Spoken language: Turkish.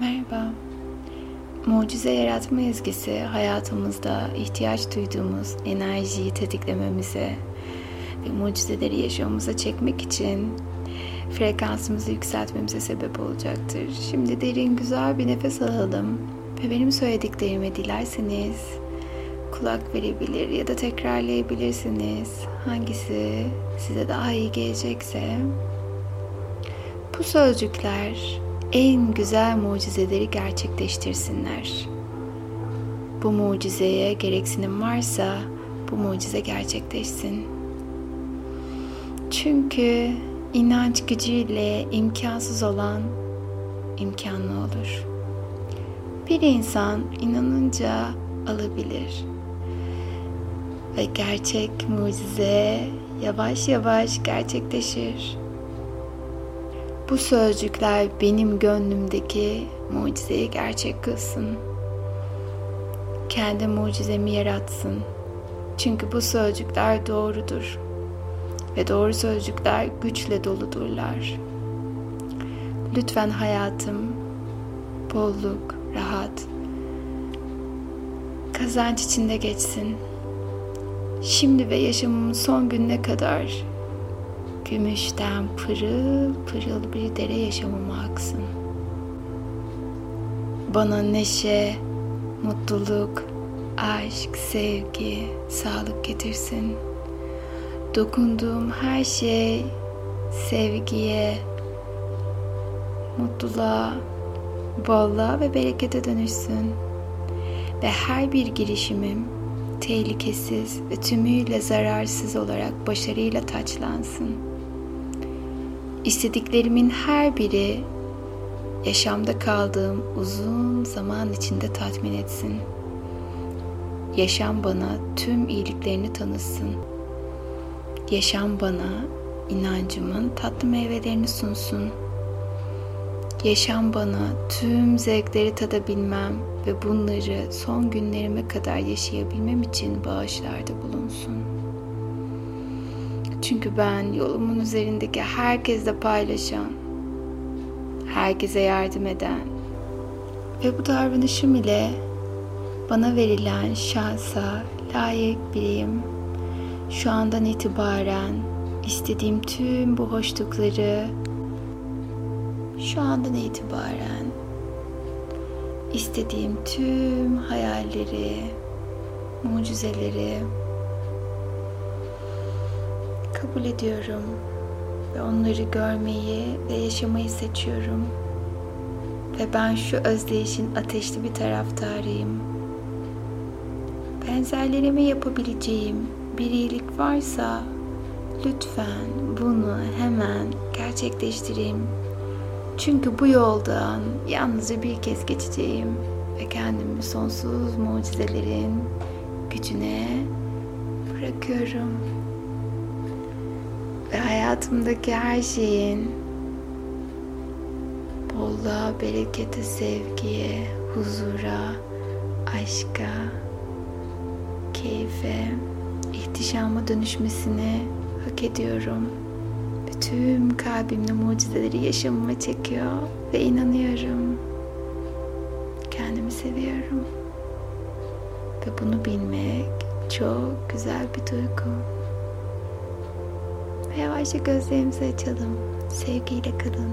Merhaba. Mucize yaratma ezgisi hayatımızda ihtiyaç duyduğumuz enerjiyi tetiklememize ve mucizeleri yaşamamıza çekmek için frekansımızı yükseltmemize sebep olacaktır. Şimdi derin güzel bir nefes alalım ve benim söylediklerimi dilerseniz kulak verebilir ya da tekrarlayabilirsiniz. Hangisi size daha iyi gelecekse. Bu sözcükler en güzel mucizeleri gerçekleştirsinler. Bu mucizeye gereksinim varsa bu mucize gerçekleşsin. Çünkü inanç gücüyle imkansız olan imkanlı olur. Bir insan inanınca alabilir. Ve gerçek mucize yavaş yavaş gerçekleşir. Bu sözcükler benim gönlümdeki mucizeyi gerçek kılsın. Kendi mucizemi yaratsın. Çünkü bu sözcükler doğrudur. Ve doğru sözcükler güçle doludurlar. Lütfen hayatım bolluk, rahat, kazanç içinde geçsin. Şimdi ve yaşamımın son gününe kadar gümüşten pırıl pırıl bir dere yaşamıma aksın. Bana neşe, mutluluk, aşk, sevgi, sağlık getirsin. Dokunduğum her şey sevgiye, mutluluğa, bolluğa ve berekete dönüşsün. Ve her bir girişimim tehlikesiz ve tümüyle zararsız olarak başarıyla taçlansın.'' İstediklerimin her biri yaşamda kaldığım uzun zaman içinde tatmin etsin. Yaşam bana tüm iyiliklerini tanısın. Yaşam bana inancımın tatlı meyvelerini sunsun. Yaşam bana tüm zevkleri tadabilmem ve bunları son günlerime kadar yaşayabilmem için bağışlarda bulunsun.'' Çünkü ben yolumun üzerindeki herkesle paylaşan, herkese yardım eden ve bu davranışım ile bana verilen şansa layık biriyim. Şu andan itibaren istediğim tüm bu hoşlukları şu andan itibaren istediğim tüm hayalleri, mucizeleri kabul ediyorum ve onları görmeyi ve yaşamayı seçiyorum. Ve ben şu özdeyişin ateşli bir taraftarıyım. Benzerlerime yapabileceğim bir iyilik varsa lütfen bunu hemen gerçekleştireyim. Çünkü bu yoldan yalnızca bir kez geçeceğim ve kendimi sonsuz mucizelerin gücüne bırakıyorum ve hayatımdaki her şeyin bolluğa, berekete, sevgiye, huzura, aşka, keyfe, ihtişama dönüşmesini hak ediyorum. Tüm kalbimle mucizeleri yaşamıma çekiyor ve inanıyorum. Kendimi seviyorum. Ve bunu bilmek çok güzel bir duygu. Yavaşça gözlerimizi açalım. Sevgiyle kalın.